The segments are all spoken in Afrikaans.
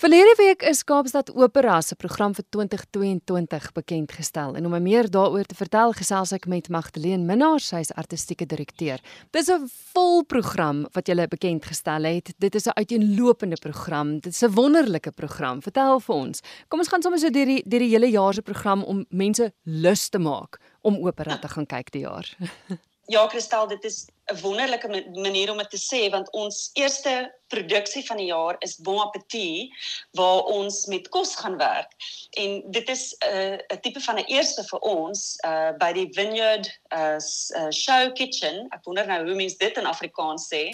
Verlede week is Kaapstad Opera se program vir 2022 bekend gestel en om meer daaroor te vertel gesels ek met Magdalene Minnar, sy is artistieke direkteur. Dis 'n vol program wat jy bekend gestel het. Dit is 'n uiteenlopende program. Dit is 'n wonderlike program. Vertel vir ons. Kom ons gaan sommer so deur die deur die hele jaar se program om mense lus te maak om opera te gaan kyk die jaar. Ja, Kristal, dit is 'n wonderlike manier om dit te sê want ons eerste produksie van die jaar is Bon Appetit waar ons met kos gaan werk. En dit is 'n uh, 'n tipe van 'n eerste vir ons uh by die Vineyard uh, Show Kitchen. Ek wonder nou hoe mense dit in Afrikaans sê.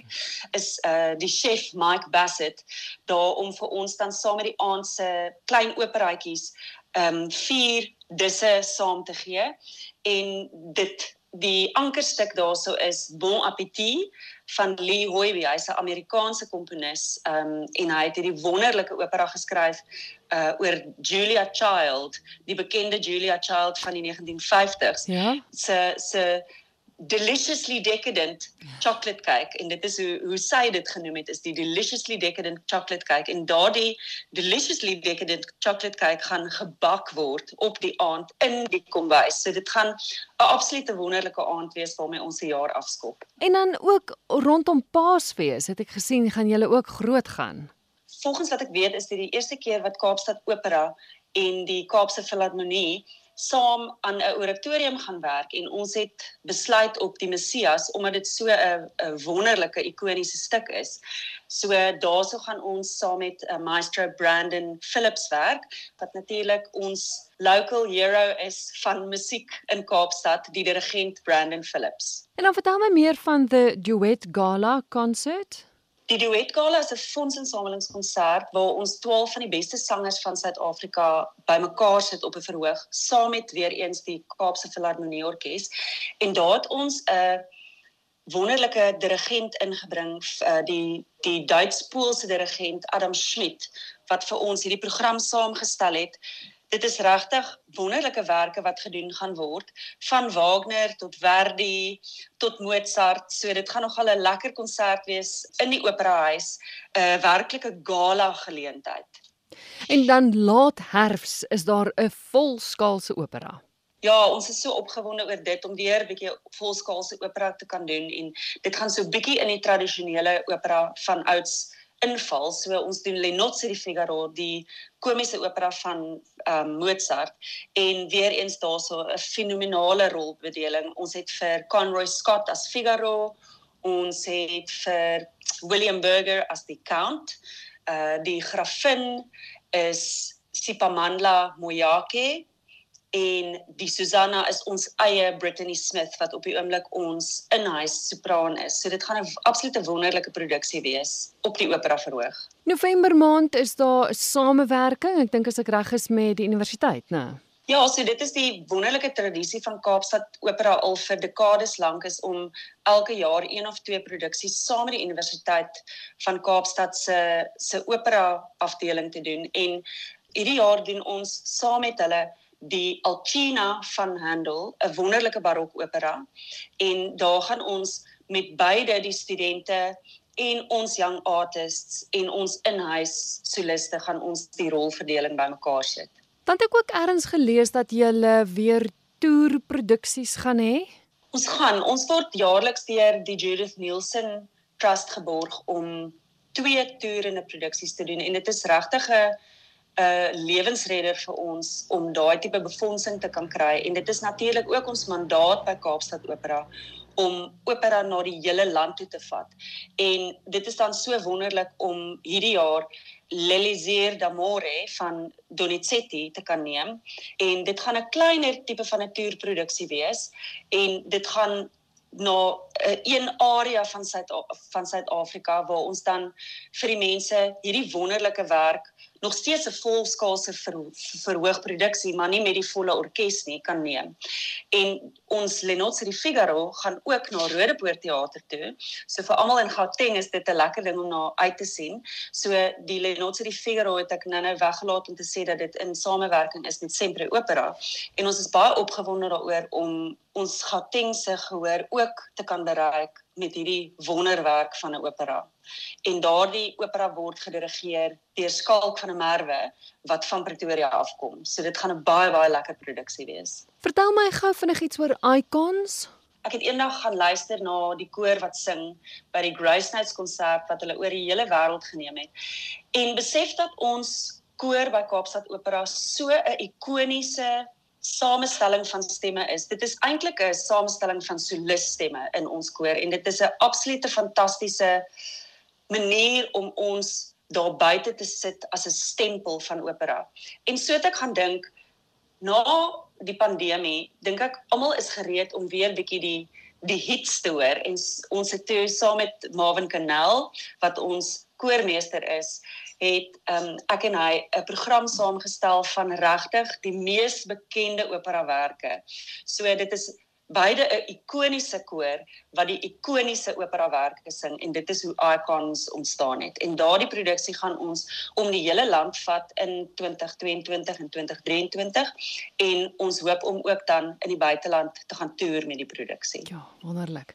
Is uh die chef Mike Bassett daar om vir ons dan saam met die aand se klein operaatjies um vier disse saam te gee en dit die ankerstuk daarso is Bon Appetit van Lee Hoybe. Hy's 'n Amerikaanse komponis. Um, en hy het hierdie wonderlike opera geskryf uh oor Julia Child, die bekende Julia Child van die 1950s. Ja. Se se deliciously decadent chocolate cake en dit is hoe hoe sy dit genoem het is die deliciously decadent chocolate cake en daardie deliciously decadent chocolate cake gaan gebak word op die aand in die kombuis. So dit gaan 'n absolute wonderlike aand wees waarmee ons se jaar afskop. En dan ook rondom Paasfees het ek gesien gaan julle ook groot gaan. Volgens wat ek weet is dit die eerste keer wat Kaapstad Opera en die Kaapse Filharmonie saam aan 'n oratorium gaan werk en ons het besluit op die Messias omdat dit so 'n wonderlike ikoniese stuk is. So daarso gaan ons saam met 'n uh, maestro Brandon Phillips werk wat natuurlik ons local hero is van musiek in Kaapstad, die dirigent Brandon Phillips. En dan vertel my meer van the Duet Gala concert. Die Duet Gala is 'n fondsinsamelingskonsert waar ons 12 van die beste sangers van Suid-Afrika bymekaar sit op 'n verhoog saam met weer eens die Kaapse Filharmonie Orkees en daar het ons 'n wonderlike dirigent ingebring uh, die die Duits-Poolse dirigent Adam Schmidt wat vir ons hierdie program saamgestel het dit is regtig wonderlike werke wat gedoen gaan word van Wagner tot Verdi tot Mozart. So dit gaan nogal 'n lekker konsert wees in die operahuis, 'n uh, werklike gala geleentheid. En dan laat herfs is daar 'n volskaalse opera. Ja, ons is so opgewonde oor dit om weer 'n bietjie volskaalse opera te kan doen en dit gaan so bietjie in die tradisionele opera van ouds inval. So ons doen Lenotse die Figaro, die komiese opera van um, Mozart en weer eens daarso 'n fenominale rolbedeling. Ons het vir Conroy Scott as Figaro, ons het vir William Burger as die Count. Uh die grafin is Sipamandla Moyake en die Susanna is ons eie Brittany Smith wat op die oomblik ons inhuis sopran is. So dit gaan 'n absolute wonderlike produksie wees op die opera verhoog. November maand is daar 'n samewerking, ek dink as ek reg is met die universiteit, né? Ja, so dit is die wonderlike tradisie van Kaapstad Opera al vir dekades lank is om elke jaar een of twee produksies saam met die universiteit van Kaapstad se se opera afdeling te doen en hierdie jaar doen ons saam met hulle die Alcina van Handel, 'n wonderlike barokopera en daar gaan ons met beide die studente en ons young artists en ons inhuis soliste gaan ons die rolverdeling bymekaar sit. Dan het ek ook eers gelees dat jy weer toerproduksies gaan hê. Ons gaan, ons word jaarliks deur die Judith Nielsen Trust geborg om twee toerende produksies te doen en dit is regtig 'n 'n lewensredder vir ons om daai tipe befondsing te kan kry. En dit is natuurlik ook ons mandaat by Kaapstad Opera om opera na die hele land toe te vat. En dit is dan so wonderlik om hierdie jaar L'Elisir d'Amore van Donizetti te kan neem. En dit gaan 'n kleiner tipe van 'n toerproduksie wees. En dit gaan na 'n uh, een area van Suid van Suid-Afrika waar ons dan vir die mense hierdie wonderlike werk nog steeds 'n volskaalse ver, verhoogproduksie, maar nie met die volle orkes nie kan neem. En ons Lenotse die Figaro gaan ook na Rodepoort teater toe. So vir almal in Gauteng is dit 'n lekker ding om na uit te sien. So die Lenotse die Figaro het ek nou-nou weggelaat om te sê dat dit in samewerking is met Sempre Opera en ons is baie opgewonde daaroor om ons Gautengse gehoor ook te kan bereik met hierdie wonderwerk van 'n opera. En daardie opera word gedirigeer deur Skalk van der Merwe wat van Pretoria afkom. So dit gaan 'n baie baie lekker produksie wees. Vertel my gou vinnig iets oor Icons. Ek het eendag gaan luister na die koor wat sing by die Grace Notes konsert wat hulle oor die hele wêreld geneem het. En besef dat ons koor by Kaapstad Opera so 'n ikoniese samestelling van stemme is. Dit is eintlik 'n samestelling van soliststemme in ons koor en dit is 'n absolute fantastiese manier om ons daar buite te sit as 'n stempel van opera. En so het ek gaan dink na die pandemie, dink ek almal is gereed om weer bietjie die die hits te hoor en ons het toe saam met Marvin Canal wat ons koormeester is het um, ek en hy 'n program saamgestel van regtig die mees bekende operawerke. So dit is beide 'n ikoniese koor wat die ikoniese operawerke sing en dit is hoe Icons ontstaan het. En daardie produksie gaan ons om die hele land vat in 2022 en 2023 en ons hoop om ook dan in die buiteland te gaan toer met die produksie. Ja, wonderlik.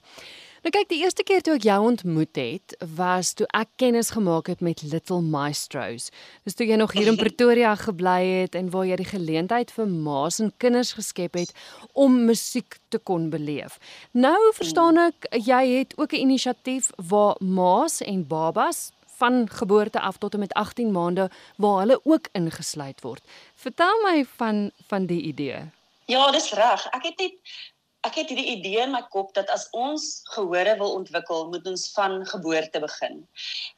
Nou kyk, die eerste keer toe ek jou ontmoet het, was toe ek kennis gemaak het met Little Maestros. Dis toe jy nog hier in Pretoria gebly het en waar jy die geleentheid vir ma's en kinders geskep het om musiek te kon beleef. Nou verstaan ek jy het ook 'n inisiatief waar ma's en babas van geboorte af tot en met 18 maande waar hulle ook ingesluit word. Vertel my van van die idee. Ja, dis reg. Ek het net ek het hierdie idee in my kop dat as ons gehore wil ontwikkel, moet ons van geboorte begin.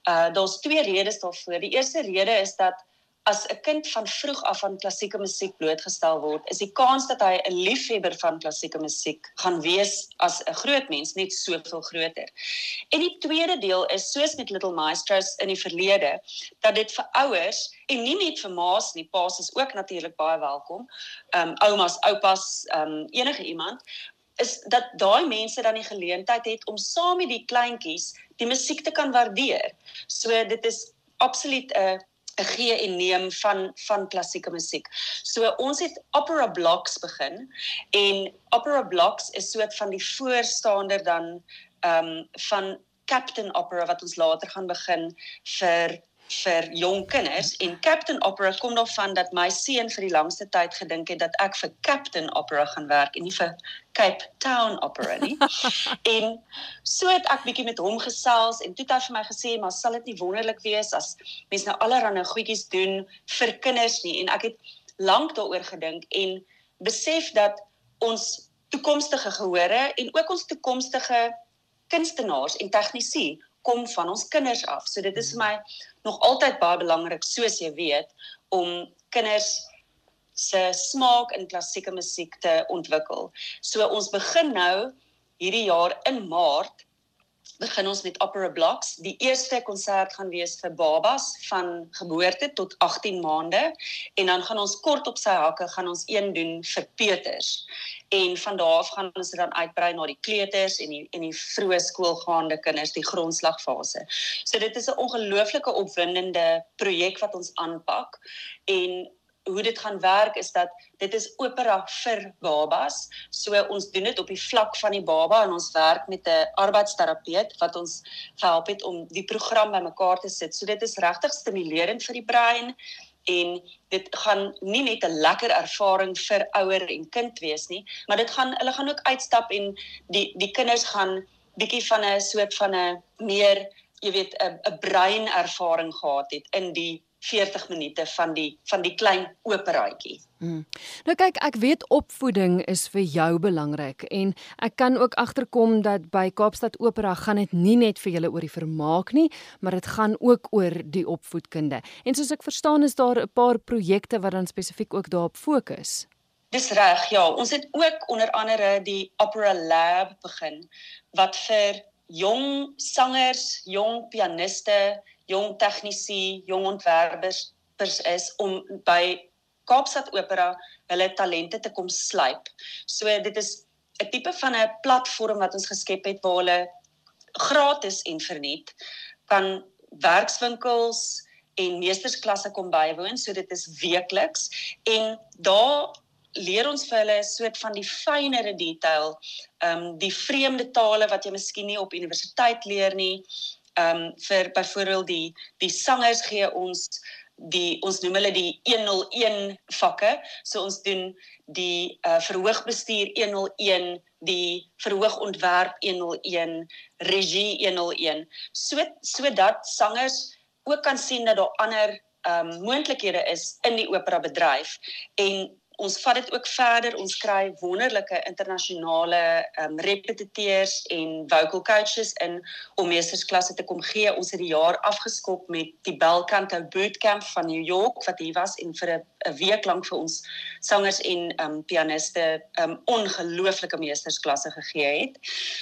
Uh daar's twee redes daarvoor. Die eerste rede is dat as 'n kind van vroeg af aan klassieke musiek blootgestel word, is die kans dat hy 'n liefhebber van klassieke musiek gaan wees as 'n groot mens net soveel groter. En die tweede deel is soos met Little Maestros in die verlede, dat dit vir ouers en nie net vir ma's nie, pa's is ook natuurlik baie welkom. Ehm um, oumas, oupas, ehm um, enige iemand is dat daai mense dan die geleentheid het om saam met die kleintjies die musiek te kan waardeer. So dit is absoluut 'n 'n gee en neem van van klassieke musiek. So ons het opera blocks begin en opera blocks is soort van die voorstander dan ehm um, van Captain Opera wat ons later gaan begin vir vir jong kinders en Captain Opera kom daarvan dat my seun vir die langste tyd gedink het dat ek vir Captain Opera gaan werk en nie vir Cape Town Opera nie. en so het ek bietjie met hom gesels en toe het hy vir my gesê maar sal dit nie wonderlik wees as mense nou allerlei goedjies doen vir kinders nie en ek het lank daaroor gedink en besef dat ons toekomstige gehore en ook ons toekomstige kunstenaars en tegnisië kom van ons kinders af. So dit is vir my nog altyd baie belangrik soos jy weet om kinders se smaak in klassieke musiek te ontwikkel. So ons begin nou hierdie jaar in Maart begin ons met Opera Blocks. Die eerste konsert gaan wees vir babas van geboorte tot 18 maande en dan gaan ons kort op sy hakke gaan ons een doen vir Peters. En van daar af gaan ons dan uitbrei na die kleuters en die en die vroeë skoolgaande kinders, die grondslagfase. So dit is 'n ongelooflike opwindende projek wat ons aanpak en hoe dit gaan werk is dat dit is opera vir babas. So ons doen dit op die vlak van die baba en ons werk met 'n arbeidsterapeut wat ons help het om die program bymekaar te sit. So dit is regtig stimulerend vir die brein en dit gaan nie net 'n lekker ervaring vir ouer en kind wees nie, maar dit gaan hulle gaan ook uitstap en die die kinders gaan bietjie van 'n soort van 'n meer jy weet 'n 'n brein ervaring gehad het in die 40 minute van die van die klein operaatjie. Hmm. Nou kyk, ek weet opvoeding is vir jou belangrik en ek kan ook agterkom dat by Kaapstad Opera gaan dit nie net vir julle oor die vermaak nie, maar dit gaan ook oor die opvoedkunde. En soos ek verstaan is daar 'n paar projekte wat dan spesifiek ook daarop fokus. Dis reg, ja. Ons het ook onder andere die Opera Lab begin wat vir jong sangers, jong pianiste jong tegnisi, jong ontwerpers is om by Kaapstad Opera hulle talente te kom slyp. So dit is 'n tipe van 'n platform wat ons geskep het waar hulle gratis en verniet kan werkswinkels en meestersklasse kom bywoon. So dit is weekliks en daar leer ons vir hulle 'n soort van die fynere detail, ehm um, die vreemde tale wat jy miskien nie op universiteit leer nie. Ehm um, vir byvoorbeeld die die sangers gee ons die ons noem hulle die 101 vakke. So ons doen die uh, verhoogbestuur 101, die verhoogontwerp 101, regie 101. So sodat sangers ook kan sien dat daar ander ehm um, moontlikhede is in die opera bedryf en ons vat dit ook verder. Ons kry wonderlike internasionale um, repetiteurs en vocal coaches in om meestersklasse te kom gee. Ons het die jaar afgeskop met die Belcanto Bootcamp van New York wat hier was en vir 'n week lank vir ons sangers en um, pianiste um, ongelooflike meestersklasse gegee het.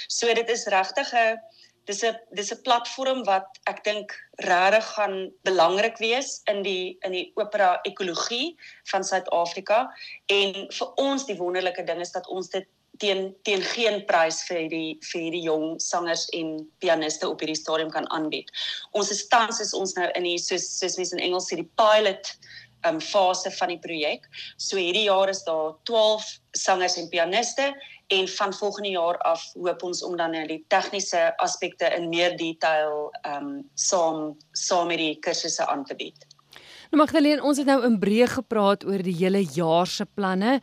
So dit is regtig 'n dis 'n dis 'n platform wat ek dink regtig gaan belangrik wees in die in die opera ekologie van Suid-Afrika en vir ons die wonderlike ding is dat ons dit teen teen geen prys vir die vir hierdie jong sangers en pianiste op hierdie stadium kan aanbied. Ons is tans is ons nou in die soos soos mense in Engels sê die pilot um fase van die projek. So hierdie jaar is daar 12 sangers en pianiste en van volgende jaar af hoop ons om dan die tegniese aspekte in meer detail um saam saam met die kursusse aan te bied. Nou Magdalene, ons het nou in breë gepraat oor die hele jaar se planne.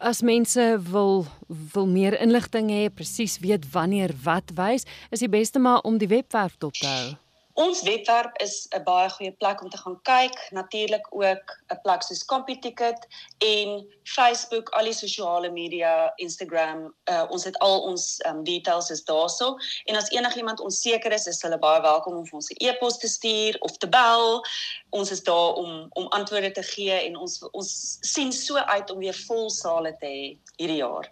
As mense wil wil meer inligting hê, presies weet wanneer wat wys, is die beste maar om die webwerf dop te hou. Ons webwerf is 'n baie goeie plek om te gaan kyk, natuurlik ook 'n plek soos CompuTicket en Facebook, al die sosiale media, Instagram, uh, ons het al ons um, details is daarso en as enigiemand onseker is, is hulle baie welkom om ons 'n e-pos te stuur of te bel. Ons is daar om om antwoorde te gee en ons ons sien so uit om weer vol sale te hê hierdie jaar.